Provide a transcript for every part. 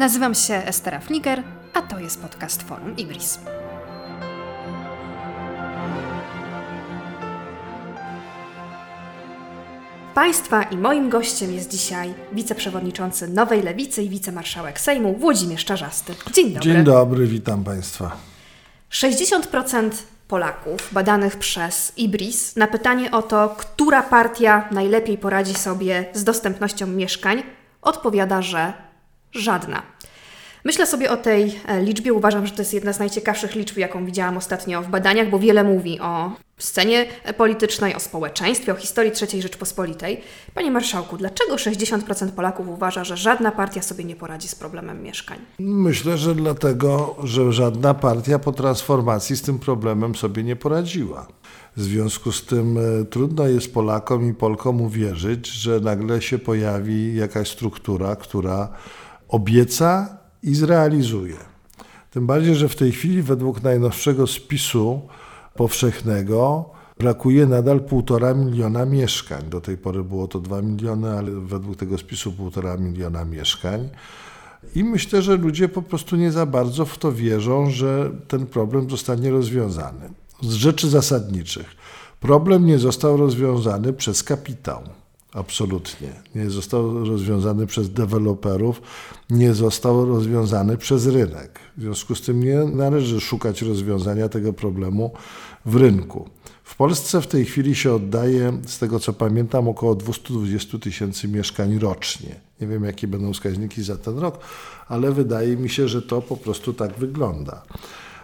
Nazywam się Estera Fliger, a to jest podcast Forum Ibris. Państwa i moim gościem jest dzisiaj wiceprzewodniczący Nowej Lewicy i wicemarszałek Sejmu Włodzimierz Czarzasty. Dzień dobry. Dzień dobry, witam Państwa. 60% Polaków badanych przez IBRIS na pytanie o to, która partia najlepiej poradzi sobie z dostępnością mieszkań, odpowiada, że żadna. Myślę sobie o tej e, liczbie, uważam, że to jest jedna z najciekawszych liczb, jaką widziałam ostatnio w badaniach, bo wiele mówi o scenie politycznej, o społeczeństwie, o historii III Rzeczpospolitej. Panie Marszałku, dlaczego 60% Polaków uważa, że żadna partia sobie nie poradzi z problemem mieszkań? Myślę, że dlatego, że żadna partia po transformacji z tym problemem sobie nie poradziła. W związku z tym e, trudno jest Polakom i Polkom uwierzyć, że nagle się pojawi jakaś struktura, która obieca i zrealizuje. Tym bardziej, że w tej chwili według najnowszego spisu powszechnego brakuje nadal półtora miliona mieszkań. Do tej pory było to dwa miliony, ale według tego spisu półtora miliona mieszkań. I myślę, że ludzie po prostu nie za bardzo w to wierzą, że ten problem zostanie rozwiązany. Z rzeczy zasadniczych. Problem nie został rozwiązany przez kapitał. Absolutnie. Nie został rozwiązany przez deweloperów, nie został rozwiązany przez rynek. W związku z tym nie należy szukać rozwiązania tego problemu w rynku. W Polsce w tej chwili się oddaje, z tego co pamiętam, około 220 tysięcy mieszkań rocznie. Nie wiem, jakie będą wskaźniki za ten rok, ale wydaje mi się, że to po prostu tak wygląda.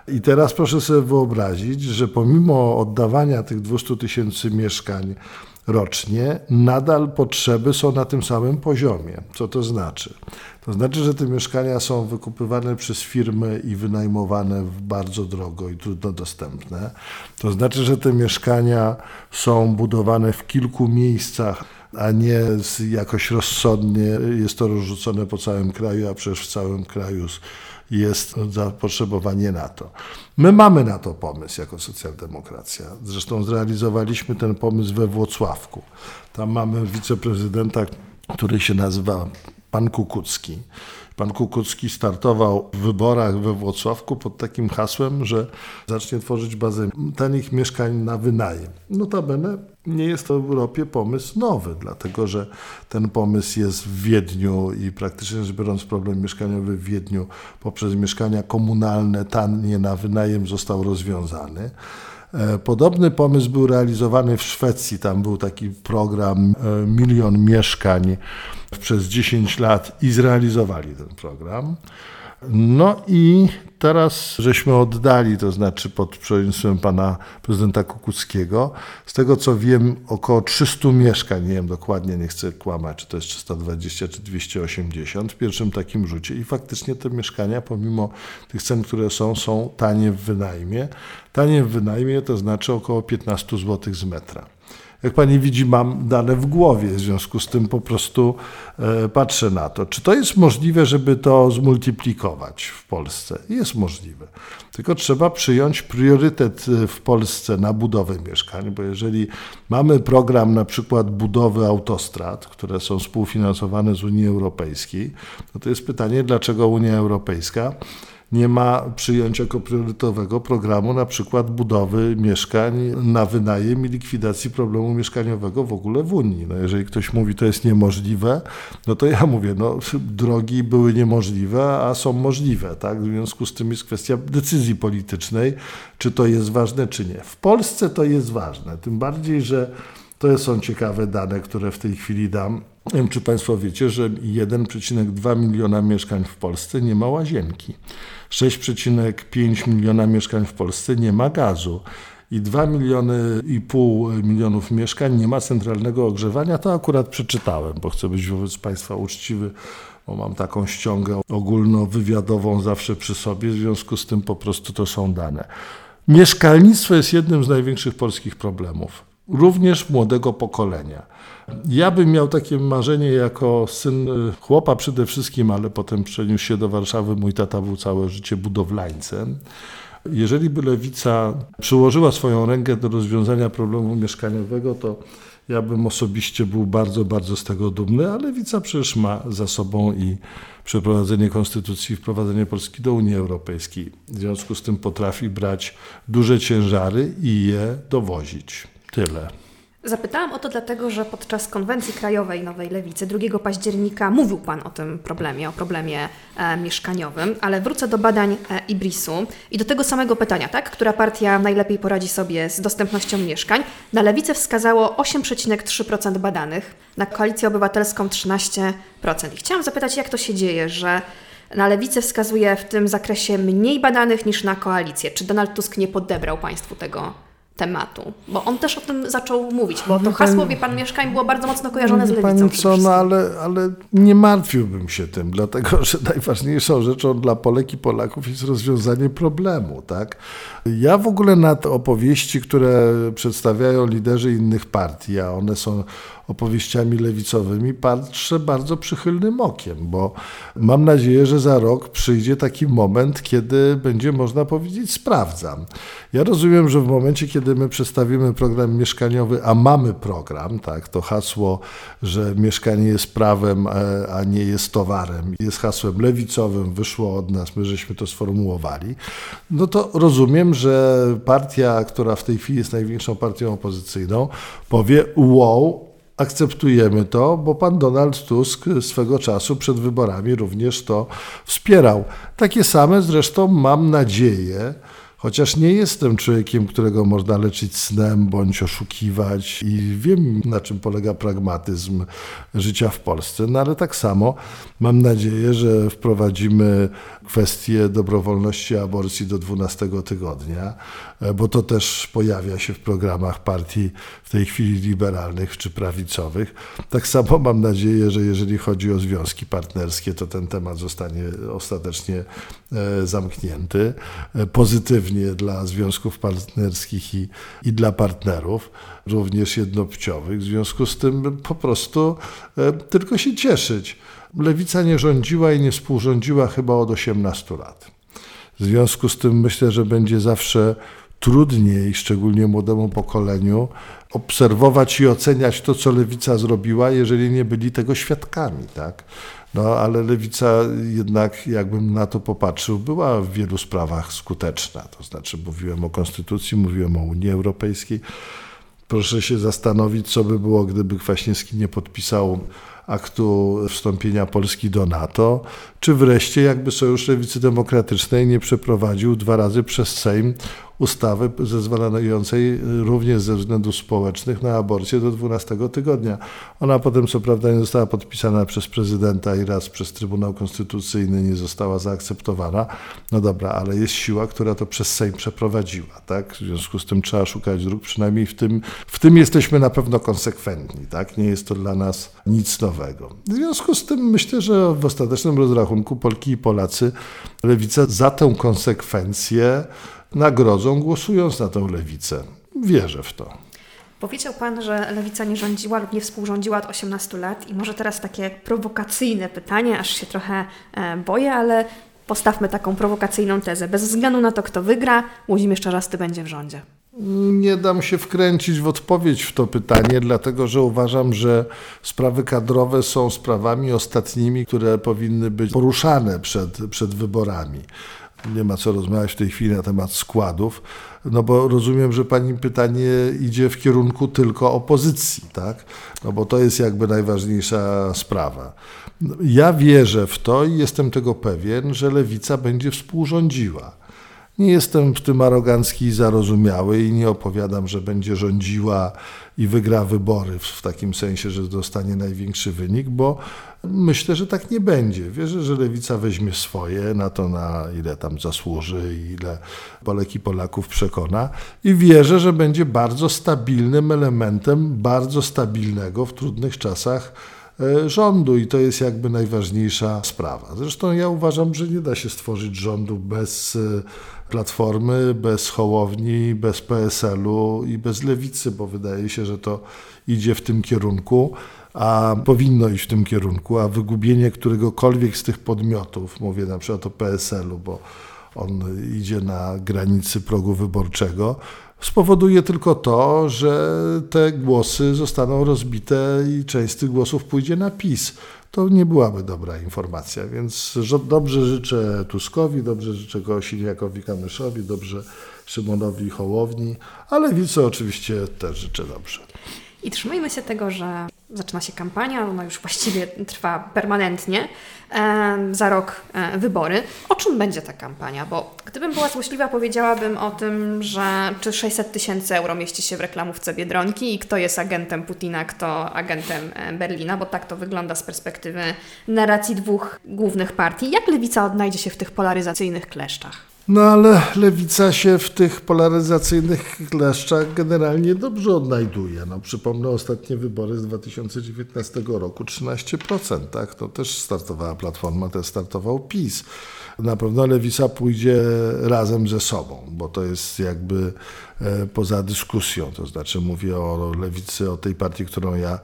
I teraz proszę sobie wyobrazić, że pomimo oddawania tych 200 tysięcy mieszkań rocznie, nadal potrzeby są na tym samym poziomie. Co to znaczy? To znaczy, że te mieszkania są wykupywane przez firmy i wynajmowane bardzo drogo i trudno dostępne. To znaczy, że te mieszkania są budowane w kilku miejscach, a nie jakoś rozsądnie. Jest to rozrzucone po całym kraju, a przecież w całym kraju jest zapotrzebowanie na to. My mamy na to pomysł jako socjaldemokracja. Zresztą zrealizowaliśmy ten pomysł we Włocławku. Tam mamy wiceprezydenta, który się nazywa pan Kukucki. Pan Kukucki startował w wyborach we Włocławku pod takim hasłem, że zacznie tworzyć bazę tanich mieszkań na wynajem. Notabene nie jest to w Europie pomysł nowy, dlatego że ten pomysł jest w Wiedniu i praktycznie rzecz biorąc problem mieszkaniowy w Wiedniu poprzez mieszkania komunalne tanie na wynajem został rozwiązany. E, podobny pomysł był realizowany w Szwecji. Tam był taki program e, Milion Mieszkań przez 10 lat i zrealizowali ten program. No i teraz żeśmy oddali, to znaczy pod przewodnictwem pana prezydenta Kukuckiego, z tego co wiem, około 300 mieszkań, nie wiem dokładnie, nie chcę kłamać, czy to jest 320 czy 280 w pierwszym takim rzucie. I faktycznie te mieszkania, pomimo tych cen, które są, są tanie w wynajmie. Tanie w wynajmie to znaczy około 15 zł z metra. Jak pani widzi, mam dane w głowie, w związku z tym po prostu e, patrzę na to. Czy to jest możliwe, żeby to zmultiplikować w Polsce? Jest możliwe. Tylko trzeba przyjąć priorytet e, w Polsce na budowę mieszkań, bo jeżeli mamy program na przykład budowy autostrad, które są współfinansowane z Unii Europejskiej, no to jest pytanie, dlaczego Unia Europejska nie ma przyjąć jako priorytetowego programu na przykład budowy mieszkań na wynajem i likwidacji problemu mieszkaniowego w ogóle w Unii. No jeżeli ktoś mówi, to jest niemożliwe, no to ja mówię, no drogi były niemożliwe, a są możliwe, tak? W związku z tym jest kwestia decyzji politycznej, czy to jest ważne, czy nie. W Polsce to jest ważne, tym bardziej, że to są ciekawe dane, które w tej chwili dam. Nie wiem, czy Państwo wiecie, że 1,2 miliona mieszkań w Polsce nie ma łazienki. 6,5 miliona mieszkań w Polsce nie ma gazu i 2 miliony i pół milionów mieszkań nie ma centralnego ogrzewania, to akurat przeczytałem, bo chcę być wobec Państwa uczciwy, bo mam taką ściągę ogólnowywiadową zawsze przy sobie, w związku z tym po prostu to są dane. Mieszkalnictwo jest jednym z największych polskich problemów, również młodego pokolenia. Ja bym miał takie marzenie jako syn chłopa przede wszystkim, ale potem przeniósł się do Warszawy. Mój tata był całe życie budowlańcem. Jeżeli by lewica przyłożyła swoją rękę do rozwiązania problemu mieszkaniowego, to Ja bym osobiście był bardzo, bardzo z tego dumny, ale Lewica przecież ma za sobą i przeprowadzenie konstytucji wprowadzenie Polski do Unii Europejskiej. W związku z tym potrafi brać duże ciężary i je dowozić. Tyle. Zapytałam o to dlatego, że podczas konwencji krajowej Nowej Lewicy 2 października mówił Pan o tym problemie, o problemie e, mieszkaniowym, ale wrócę do badań e, Ibrisu i do tego samego pytania, tak? Która partia najlepiej poradzi sobie z dostępnością mieszkań? Na Lewicę wskazało 8,3% badanych, na Koalicję Obywatelską 13%. I chciałam zapytać, jak to się dzieje, że na lewicę wskazuje w tym zakresie mniej badanych niż na koalicję. Czy Donald Tusk nie podebrał Państwu tego tematu, bo on też o tym zaczął mówić, bo to hasło, wie pan, mieszkań było bardzo mocno kojarzone z lewicą. Pani co, no ale, ale nie martwiłbym się tym, dlatego że najważniejszą rzeczą dla Polek i Polaków jest rozwiązanie problemu, tak? Ja w ogóle nad opowieści, które przedstawiają liderzy innych partii, a one są opowieściami lewicowymi, patrzę bardzo przychylnym okiem, bo mam nadzieję, że za rok przyjdzie taki moment, kiedy będzie można powiedzieć sprawdzam. Ja rozumiem, że w momencie, kiedy my przedstawimy program mieszkaniowy, a mamy program, tak, to hasło, że mieszkanie jest prawem, e, a nie jest towarem, jest hasłem lewicowym, wyszło od nas, my żeśmy to sformułowali, no to rozumiem, że partia, która w tej chwili jest największą partią opozycyjną, powie wow, akceptujemy to, bo pan Donald Tusk swego czasu przed wyborami również to wspierał. Takie same zresztą mam nadzieję, Chociaż nie jestem człowiekiem, którego można leczyć snem bądź oszukiwać i wiem, na czym polega pragmatyzm życia w Polsce, no ale tak samo mam nadzieję, że wprowadzimy kwestię dobrowolności aborcji do 12 tygodnia, bo to też pojawia się w programach partii w tej chwili liberalnych czy prawicowych. Tak samo mam nadzieję, że jeżeli chodzi o związki partnerskie, to ten temat zostanie ostatecznie e, zamknięty. E, pozytywnie dla związków partnerskich i, i dla partnerów, również jednopłciowych. W związku z tym po prostu e, tylko się cieszyć. Lewica nie rządziła i nie współrządziła chyba od 18 lat. W związku z tym myślę, że będzie zawsze trudniej, szczególnie młodemu pokoleniu, obserwować i oceniać to, co lewica zrobiła, jeżeli nie byli tego świadkami. Tak? No ale lewica jednak, jakbym na to popatrzył, była w wielu sprawach skuteczna. To znaczy mówiłem o konstytucji, mówiłem o Unii Europejskiej. Proszę się zastanowić, co by było, gdyby Kwaśniewski nie podpisał aktu wstąpienia Polski do NATO, czy wreszcie jakby Sojusz Lewicy Demokratycznej nie przeprowadził dwa razy przez Sejm ustawy zezwalającej również ze względów społecznych na aborcję do 12 tygodnia. Ona potem co prawda nie została podpisana przez prezydenta i raz przez Trybunał Konstytucyjny nie została zaakceptowana. No dobra, ale jest siła, która to przez Sejm przeprowadziła, tak? W związku z tym trzeba szukać dróg, przynajmniej w tym, w tym jesteśmy na pewno konsekwentni, tak? Nie jest to dla nas nic nowego. W związku z tym myślę, że w ostatecznym rozrachunku Polki i Polacy lewica za tę konsekwencję nagrodzą, głosując na tę lewicę. Wierzę w to. Powiedział Pan, że lewica nie rządziła lub nie współrządziła od 18 lat i może teraz takie prowokacyjne pytanie, aż się trochę e, boję, ale postawmy taką prowokacyjną tezę. Bez względu na to, kto wygra, Łódzimierz Czarzasty będzie w rządzie. Nie dam się wkręcić w odpowiedź w to pytanie, dlatego że uważam, że sprawy kadrowe są sprawami ostatnimi, które powinny być poruszane przed, przed wyborami nie ma co rozmawiać w tej chwili na temat składów, no bo rozumiem, że pani pytanie idzie w kierunku tylko opozycji, tak? No bo to jest jakby najważniejsza sprawa. Ja wierzę w to i jestem tego pewien, że lewica będzie współrządziła. Nie jestem w tym arogancki i zarozumiały i nie opowiadam, że będzie rządziła i wygra wybory w takim sensie, że dostanie największy wynik, bo myślę, że tak nie będzie. Wierzę, że lewica weźmie swoje na to, na ile tam zasłuży ile Polek i Polaków przekona i wierzę, że będzie bardzo stabilnym elementem bardzo stabilnego w trudnych czasach e, rządu i to jest jakby najważniejsza sprawa. Zresztą ja uważam, że nie da się stworzyć rządu bez e, Platformy, bez Hołowni, bez PSL-u i bez Lewicy, bo wydaje się, że to idzie w tym kierunku, a powinno iść w tym kierunku, a wygubienie któregokolwiek z tych podmiotów, mówię na przykład o PSL-u, bo on idzie na granicy progu wyborczego, spowoduje tylko to, że te głosy zostaną rozbite i część z tych głosów pójdzie na PiS. To nie byłaby dobra informacja, więc dobrze życzę Tuskowi, dobrze życzę Kosiniakowi Kamyszowi, dobrze Szymonowi Hołowni, ale Wice oczywiście też życzę dobrze. I trzymajmy się tego, że zaczyna się kampania, ona już właściwie trwa permanentnie, e, za rok e, wybory. O czym będzie ta kampania? Bo gdybym była złośliwa, powiedziałabym o tym, że czy 600 tysięcy euro mieści się w reklamówce Biedronki i kto jest agentem Putina, kto agentem e, Berlina, bo tak to wygląda z perspektywy narracji dwóch głównych partii. Jak lewica odnajdzie się w tych polaryzacyjnych kleszczach? No ale lewica się w tych polaryzacyjnych kleszczach generalnie dobrze odnajduje. No, przypomnę ostatnie wybory z 2019 roku 13%, tak? To też startowała Platforma, też startował PiS na pewno lewica pójdzie razem ze sobą, bo to jest jakby poza dyskusją. To znaczy mówię o lewicy, o tej partii, którą ja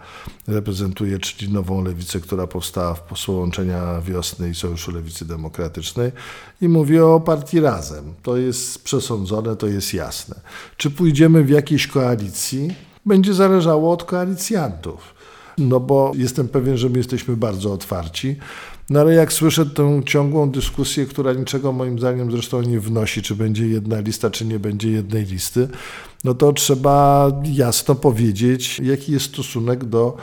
reprezentuję, czyli nową lewicę, która powstała w połączenia wiosny i Sojuszu Lewicy Demokratycznej i mówię o partii razem. To jest przesądzone, to jest jasne. Czy pójdziemy w jakiejś koalicji? Będzie zależało od koalicjantów. No bo jestem pewien, że my jesteśmy bardzo otwarci. No ale jak słyszę tę ciągłą dyskusję, która niczego moim zdaniem zresztą nie wnosi, czy będzie jedna lista, czy nie będzie jednej listy, no to trzeba jasno powiedzieć, jaki jest stosunek do,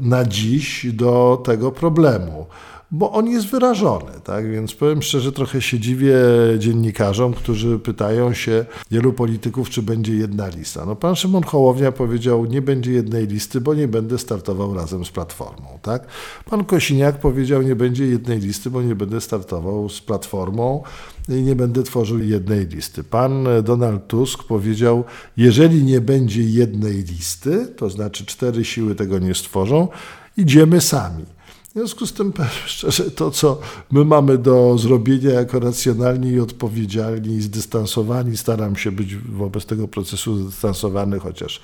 na dziś do tego problemu bo on jest wyrażony, tak? Więc powiem szczerze, trochę się dziwię dziennikarzom, którzy pytają się wielu polityków, czy będzie jedna lista. No pan Szymon Hołownia powiedział, nie będzie jednej listy, bo nie będę startował razem z Platformą, tak? Pan Kosiniak powiedział, nie będzie jednej listy, bo nie będę startował z Platformą i nie będę tworzył jednej listy. Pan Donald Tusk powiedział, jeżeli nie będzie jednej listy, to znaczy cztery siły tego nie stworzą, idziemy sami. W związku z tym, szczerze, to co my mamy do zrobienia jako racjonalni i odpowiedzialni i zdystansowani, staram się być wobec tego procesu zdystansowany, chociaż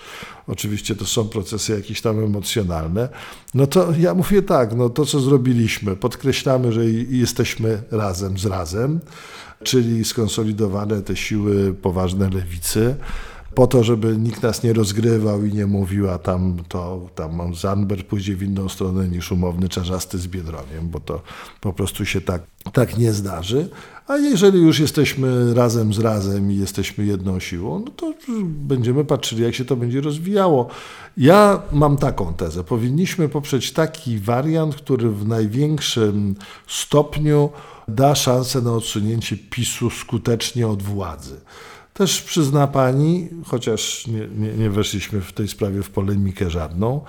oczywiście to są procesy jakieś tam emocjonalne, no to ja mówię tak, no to co zrobiliśmy, podkreślamy, że jesteśmy razem z razem, czyli skonsolidowane te siły poważne lewicy, po to, żeby nikt nas nie rozgrywał i nie mówił, a tam to tam Zanber pójdzie w inną stronę niż umowny czarzasty z Biedroniem, bo to po prostu się tak, tak nie zdarzy. A jeżeli już jesteśmy razem z razem i jesteśmy jedną siłą, no to będziemy patrzyli, jak się to będzie rozwijało. Ja mam taką tezę. Powinniśmy poprzeć taki wariant, który w największym stopniu da szansę na odsunięcie PiSu skutecznie od władzy. Też przyzna pani, chociaż nie, nie, nie weszliśmy w tej sprawie w polemikę żadną,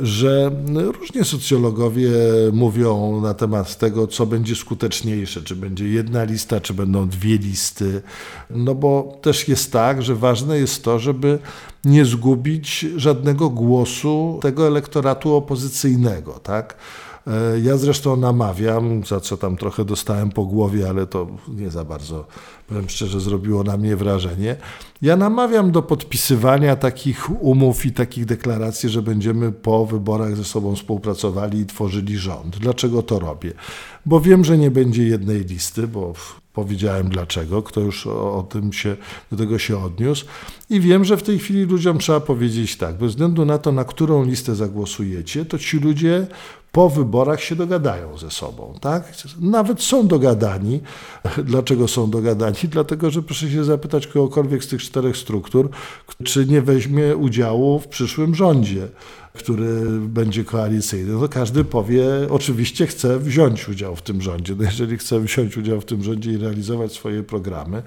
że różnie socjologowie mówią na temat tego, co będzie skuteczniejsze, czy będzie jedna lista, czy będą dwie listy. No bo też jest tak, że ważne jest to, żeby nie zgubić żadnego głosu tego elektoratu opozycyjnego, tak? E, ja zresztą namawiam, za co tam trochę dostałem po głowie, ale to nie za bardzo, powiem szczerze, zrobiło na mnie wrażenie. Ja namawiam do podpisywania takich umów i takich deklaracji, że będziemy po wyborach ze sobą współpracowali i tworzyli rząd. Dlaczego to robię? Bo wiem, że nie będzie jednej listy, bo powiedziałem dlaczego, kto już o, o, tym się, do tego się odniósł. I wiem, że w tej chwili ludziom trzeba powiedzieć tak, bez względu na to, na którą listę zagłosujecie, to ci ludzie po wyborach się dogadają ze sobą. Tak? Nawet są dogadani. Dlaczego są dogadani? Dlatego, że proszę się zapytać kogokolwiek z tych czterech struktur, czy nie weźmie udziału w przyszłym rządzie który będzie koalicyjny, no to każdy powie, oczywiście chce wziąć udział w tym rządzie. No jeżeli chce wziąć udział w tym rządzie i realizować swoje programy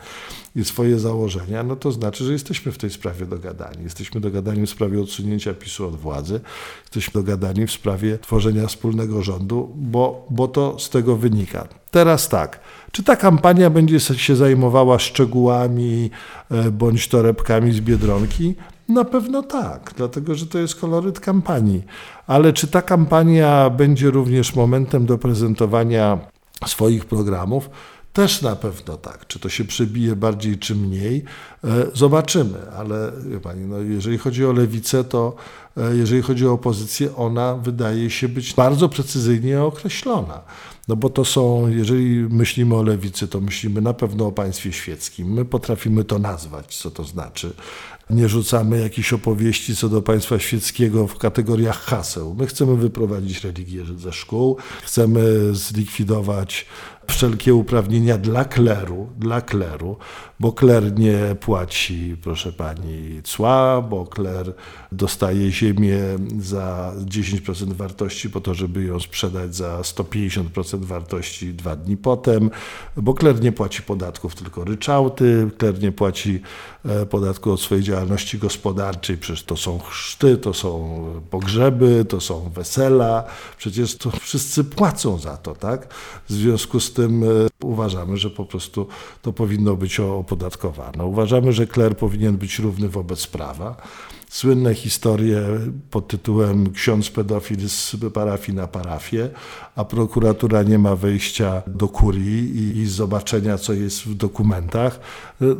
i swoje założenia, no to znaczy, że jesteśmy w tej sprawie dogadani. Jesteśmy dogadani w sprawie odsunięcia PiSu od władzy, jesteśmy dogadani w sprawie tworzenia wspólnego rządu, bo, bo to z tego wynika. Teraz tak. Czy ta kampania będzie się zajmowała szczegółami e, bądź torebkami z biedronki? Na pewno tak, dlatego że to jest koloryt kampanii. Ale czy ta kampania będzie również momentem do prezentowania swoich programów? Też na pewno tak. Czy to się przebije bardziej, czy mniej, e, zobaczymy. Ale pani, no, jeżeli chodzi o lewicę, to e, jeżeli chodzi o opozycję, ona wydaje się być bardzo precyzyjnie określona. No bo to są, jeżeli myślimy o lewicy, to myślimy na pewno o państwie świeckim. My potrafimy to nazwać, co to znaczy. Nie rzucamy jakichś opowieści co do państwa świeckiego w kategoriach haseł. My chcemy wyprowadzić religię ze szkół, chcemy zlikwidować wszelkie uprawnienia dla kleru, dla kleru, bo kler nie płaci, proszę pani, cła, bo kler dostaje ziemię za 10% wartości po to, żeby ją sprzedać za 150% wartości dwa dni potem, bo kler nie płaci podatków, tylko ryczałty, kler nie płaci podatku od swojej działalności gospodarczej, przecież to są chrzty, to są pogrzeby, to są wesela, przecież to wszyscy płacą za to, tak? W związku z tym e, uważamy, że po prostu to powinno być opodatkowane. Uważamy, że kler powinien być równy wobec prawa słynne historie pod tytułem Ksiądz pedofil z parafii na parafię, a prokuratura nie ma wejścia do kurii i, i zobaczenia, co jest w dokumentach.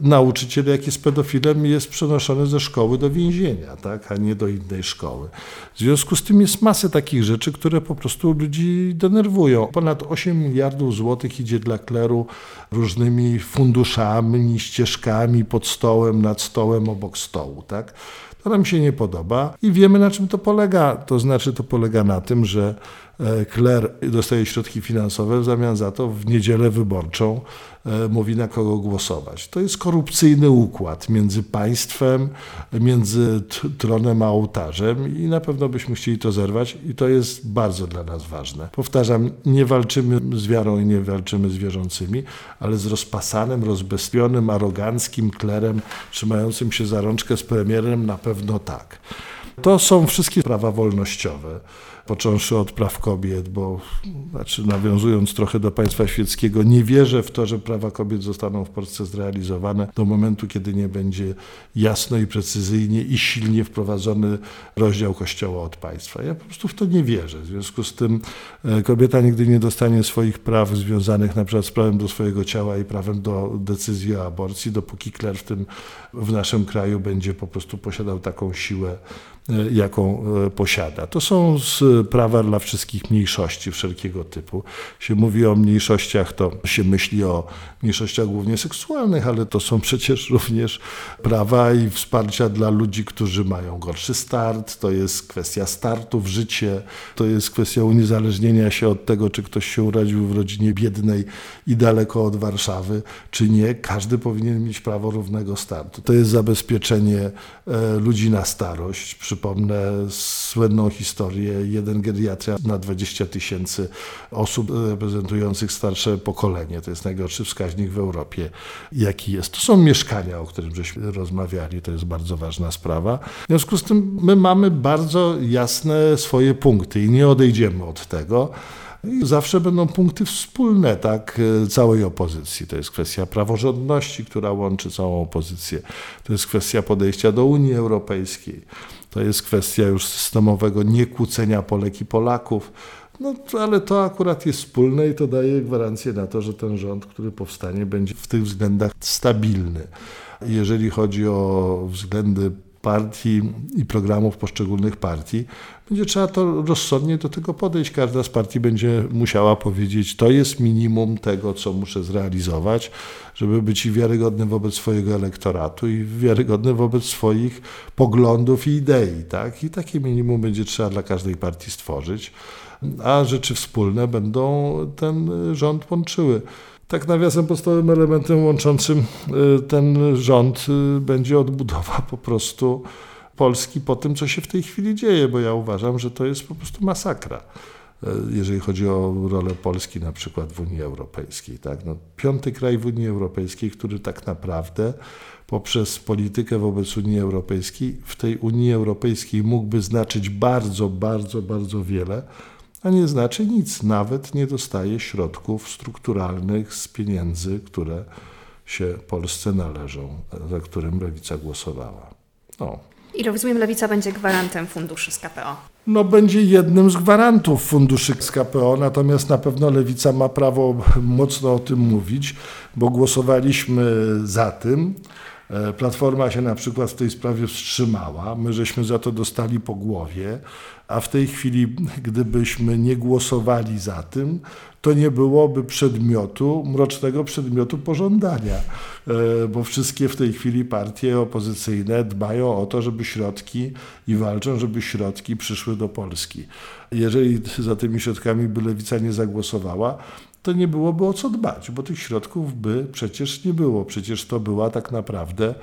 Nauczyciel, jak jest pedofilem, jest przenoszony ze szkoły do więzienia, tak, a nie do innej szkoły. W związku z tym jest masę takich rzeczy, które po prostu ludzi denerwują. Ponad 8 miliardów złotych idzie dla kleru różnymi funduszami, ścieżkami pod stołem, nad stołem, obok stołu. Tak? To nam się nie podoba i wiemy na czym to polega. To znaczy to polega na tym, że Kler dostaje środki finansowe, w zamian za to w niedzielę wyborczą e, mówi na kogo głosować. To jest korupcyjny układ między państwem, między tronem a ołtarzem i na pewno byśmy chcieli to zerwać i to jest bardzo dla nas ważne. Powtarzam, nie walczymy z wiarą i nie walczymy z wierzącymi, ale z rozpasanym, rozbestwionym, aroganckim klerem trzymającym się za rączkę z premierem na pewno tak. To są wszystkie prawa wolnościowe począwszy od praw kobiet, bo znaczy nawiązując trochę do państwa świeckiego, nie wierzę w to, że prawa kobiet zostaną w Polsce zrealizowane do momentu, kiedy nie będzie jasno i precyzyjnie i silnie wprowadzony rozdział Kościoła od państwa. Ja po prostu w to nie wierzę. W związku z tym e, kobieta nigdy nie dostanie swoich praw związanych na przykład z prawem do swojego ciała i prawem do decyzji o aborcji, dopóki kler w tym w naszym kraju będzie po prostu posiadał taką siłę E, jaką e, posiada. To są prawa dla wszystkich mniejszości wszelkiego typu. Się mówi o mniejszościach, to się myśli o mniejszościach głównie seksualnych, ale to są przecież również prawa i wsparcia dla ludzi, którzy mają gorszy start. To jest kwestia startu w życie, to jest kwestia uniezależnienia się od tego, czy ktoś się urodził w rodzinie biednej i daleko od Warszawy, czy nie. Każdy powinien mieć prawo równego startu. To jest zabezpieczenie e, ludzi na starość. Przypomnę słynną historię, jeden geriatra na 20 tysięcy osób reprezentujących starsze pokolenie. To jest najgorszy wskaźnik w Europie, jaki jest. To są mieszkania, o którym żeśmy rozmawiali, to jest bardzo ważna sprawa. W związku z tym my mamy bardzo jasne swoje punkty i nie odejdziemy od tego. I zawsze będą punkty wspólne tak, całej opozycji. To jest kwestia praworządności, która łączy całą opozycję. To jest kwestia podejścia do Unii Europejskiej. To jest kwestia już systemowego niekłócenia Polek i Polaków. No, ale to akurat jest wspólne i to daje gwarancję na to, że ten rząd, który powstanie, będzie w tych względach stabilny. Jeżeli chodzi o względy partii i programów poszczególnych partii, będzie trzeba to rozsądnie do tego podejść. Każda z partii będzie musiała powiedzieć, to jest minimum tego, co muszę zrealizować, żeby być wiarygodny wobec swojego elektoratu i wiarygodny wobec swoich poglądów i idei. Tak? I takie minimum będzie trzeba dla każdej partii stworzyć, a rzeczy wspólne będą ten rząd łączyły. Tak nawiasem podstawowym elementem łączącym y, ten rząd y, będzie odbudowa po prostu Polski po tym, co się w tej chwili dzieje, bo ja uważam, że to jest po prostu masakra y, jeżeli chodzi o rolę Polski na przykład w Unii Europejskiej. Tak? No, piąty kraj w Unii Europejskiej, który tak naprawdę poprzez politykę wobec Unii Europejskiej w tej Unii Europejskiej mógłby znaczyć bardzo, bardzo, bardzo wiele, a nie znaczy nic. Nawet nie dostaje środków strukturalnych z pieniędzy, które się Polsce należą, za którym lewica głosowała. No. I rozumiem, Lewica będzie gwarantem funduszy z KPO. No, będzie jednym z gwarantów funduszy z KPO, natomiast na pewno Lewica ma prawo mocno o tym mówić, bo głosowaliśmy za tym. E, Platforma się na przykład w tej sprawie wstrzymała. My żeśmy za to dostali po głowie, a w tej chwili, gdybyśmy nie głosowali za tym, to nie byłoby przedmiotu, mrocznego przedmiotu pożądania, e, bo wszystkie w tej chwili partie opozycyjne dbają o to, żeby środki i walczą, żeby środki przyszły do Polski. Jeżeli za tymi środkami by lewica nie zagłosowała, to nie byłoby o co dbać, bo tych środków by przecież nie było. Przecież to była tak naprawdę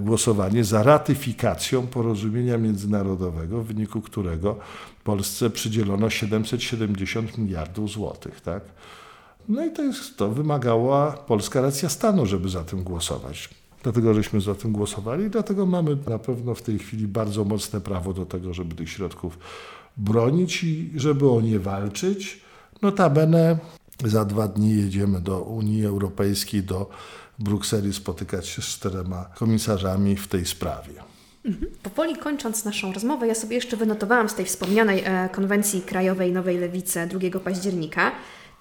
głosowanie za ratyfikacją porozumienia międzynarodowego, w wyniku którego Polsce przydzielono 770 miliardów złotych. Tak? No i to, jest, to wymagała polska racja stanu, żeby za tym głosować. Dlatego żeśmy za tym głosowali dlatego mamy na pewno w tej chwili bardzo mocne prawo do tego, żeby tych środków bronić i żeby o nie walczyć. Notabene za dwa dni jedziemy do Unii Europejskiej, do Brukseli spotykać się z czterema komisarzami w tej sprawie. Mhm. Powoli kończąc naszą rozmowę, ja sobie jeszcze wynotowałam z tej wspomnianej e, konwencji krajowej Nowej Lewicy 2 października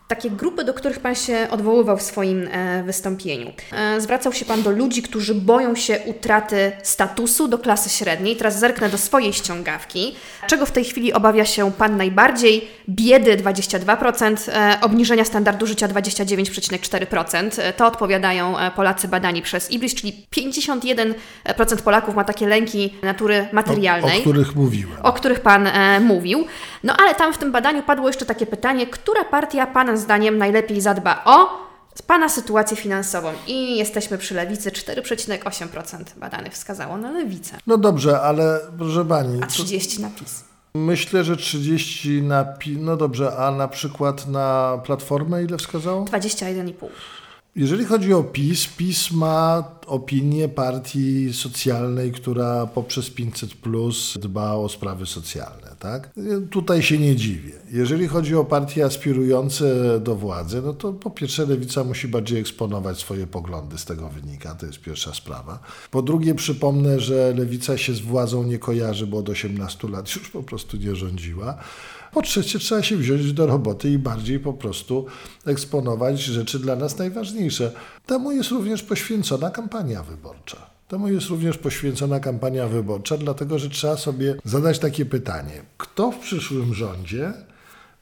takie grupy, do których Pan się odwoływał w swoim e, wystąpieniu. E, zwracał się Pan do ludzi, którzy boją się utraty statusu do klasy średniej. Teraz zerknę do swojej ściągawki. Czego w tej chwili obawia się Pan najbardziej? Biedy 22%, e, obniżenia standardu życia 29,4%. E, to odpowiadają Polacy badani przez IBRIS, czyli 51% Polaków ma takie lęki natury materialnej. O, o których mówiłem. O których Pan mówił. No ale tam w tym badaniu padło jeszcze takie pytanie, która partia Pana zdaniem najlepiej zadba o Pana sytuację finansową i jesteśmy przy lewicy 4,8% badanych wskazało na lewicę. No dobrze, ale proszę Pani. A 30 na PiS. Myślę, że 30 na PiS. No dobrze, a na przykład na Platformę ile wskazało? 21,5. Jeżeli chodzi o PiS, PiS ma opinię partii socjalnej, która poprzez 500 plus dba o sprawy socjalne. Tak? Tutaj się nie dziwię. Jeżeli chodzi o partie aspirujące do władzy, no to po pierwsze lewica musi bardziej eksponować swoje poglądy, z tego wynika, to jest pierwsza sprawa. Po drugie przypomnę, że lewica się z władzą nie kojarzy, bo od 18 lat już po prostu nie rządziła. Po trzecie, trzeba się wziąć do roboty i bardziej po prostu eksponować rzeczy dla nas najważniejsze. Temu jest również poświęcona kampania wyborcza. Temu jest również poświęcona kampania wyborcza, dlatego że trzeba sobie zadać takie pytanie: kto w przyszłym rządzie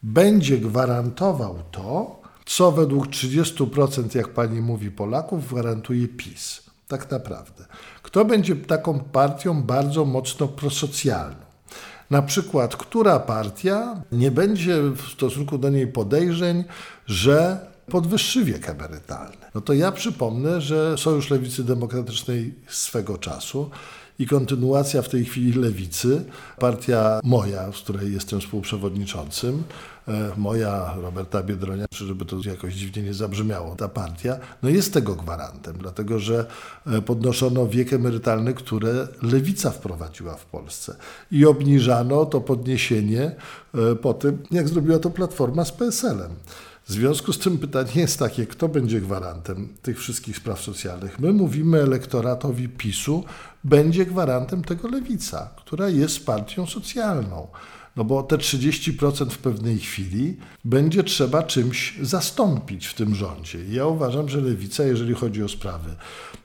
będzie gwarantował to, co według 30%, jak pani mówi, Polaków gwarantuje PiS? Tak naprawdę. Kto będzie taką partią bardzo mocno prosocjalną? Na przykład, która partia nie będzie w stosunku do niej podejrzeń, że podwyższy wiek emerytalny. No to ja przypomnę, że Sojusz Lewicy Demokratycznej swego czasu i kontynuacja w tej chwili lewicy, partia moja, z której jestem współprzewodniczącym, e, moja Roberta Biedronia, żeby to jakoś dziwnie nie zabrzmiało, ta partia, no jest tego gwarantem, dlatego że e, podnoszono wiek emerytalny, które lewica wprowadziła w Polsce i obniżano to podniesienie e, po tym, jak zrobiła to Platforma z PSL-em. W związku z tym pytanie jest takie, kto będzie gwarantem tych wszystkich spraw socjalnych? My mówimy elektoratowi PiSu, będzie gwarantem tego lewica, która jest partią socjalną. No bo te 30% w pewnej chwili będzie trzeba czymś zastąpić w tym rządzie. Ja uważam, że lewica, jeżeli chodzi o sprawy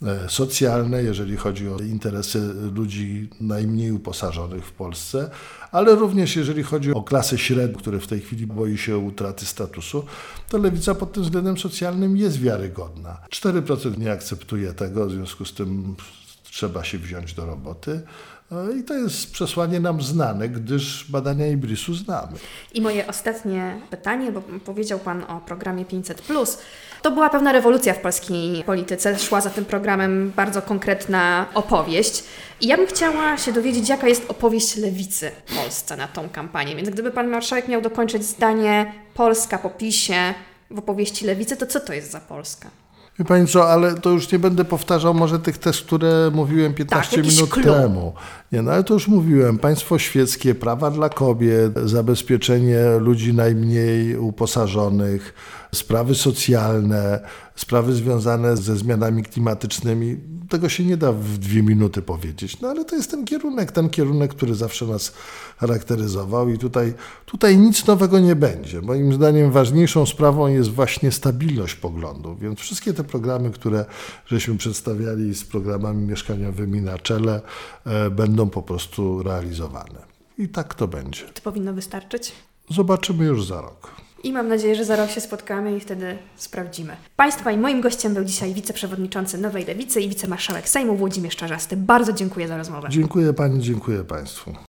e, socjalne, jeżeli chodzi o interesy ludzi najmniej uposażonych w Polsce, ale również jeżeli chodzi o klasę średnią, która w tej chwili boi się utraty statusu, to lewica pod tym względem socjalnym jest wiarygodna. 4% nie akceptuje tego, w związku z tym trzeba się wziąć do roboty. I to jest przesłanie nam znane, gdyż badania Ibrisu znamy. I moje ostatnie pytanie, bo powiedział Pan o programie 500. To była pewna rewolucja w polskiej polityce. Szła za tym programem bardzo konkretna opowieść. I ja bym chciała się dowiedzieć, jaka jest opowieść lewicy w Polsce na tą kampanię. Więc gdyby Pan Marszałek miał dokończyć zdanie Polska po PiSie w opowieści lewicy, to co to jest za Polska? Wie Pani co, ale to już nie będę powtarzał może tych tez, które mówiłem 15 Tak, minut clue. temu. Nie, no ale to już mówiłem. Państwo świeckie, prawa dla kobiet, zabezpieczenie ludzi najmniej uposażonych, sprawy socjalne, sprawy związane ze zmianami klimatycznymi. Tego się nie da w dwie minuty powiedzieć. No ale to jest ten kierunek, ten kierunek, który zawsze nas charakteryzował i tutaj, tutaj nic nowego nie będzie. Moim zdaniem ważniejszą sprawą jest właśnie stabilność poglądów, więc wszystkie te programy, które żeśmy przedstawiali z programami mieszkaniowymi na czele, e, będą po prostu realizowane. I tak to będzie. To powinno wystarczyć. Zobaczymy już za rok. I mam nadzieję, że za rok się spotkamy i wtedy sprawdzimy. Państwa i moim gościem był dzisiaj wiceprzewodniczący Nowej Lewicy i wicemarszałek Sejmu Włodzimierz Czarzasty. Bardzo dziękuję za rozmowę. Dziękuję Pani, dziękuję Państwu.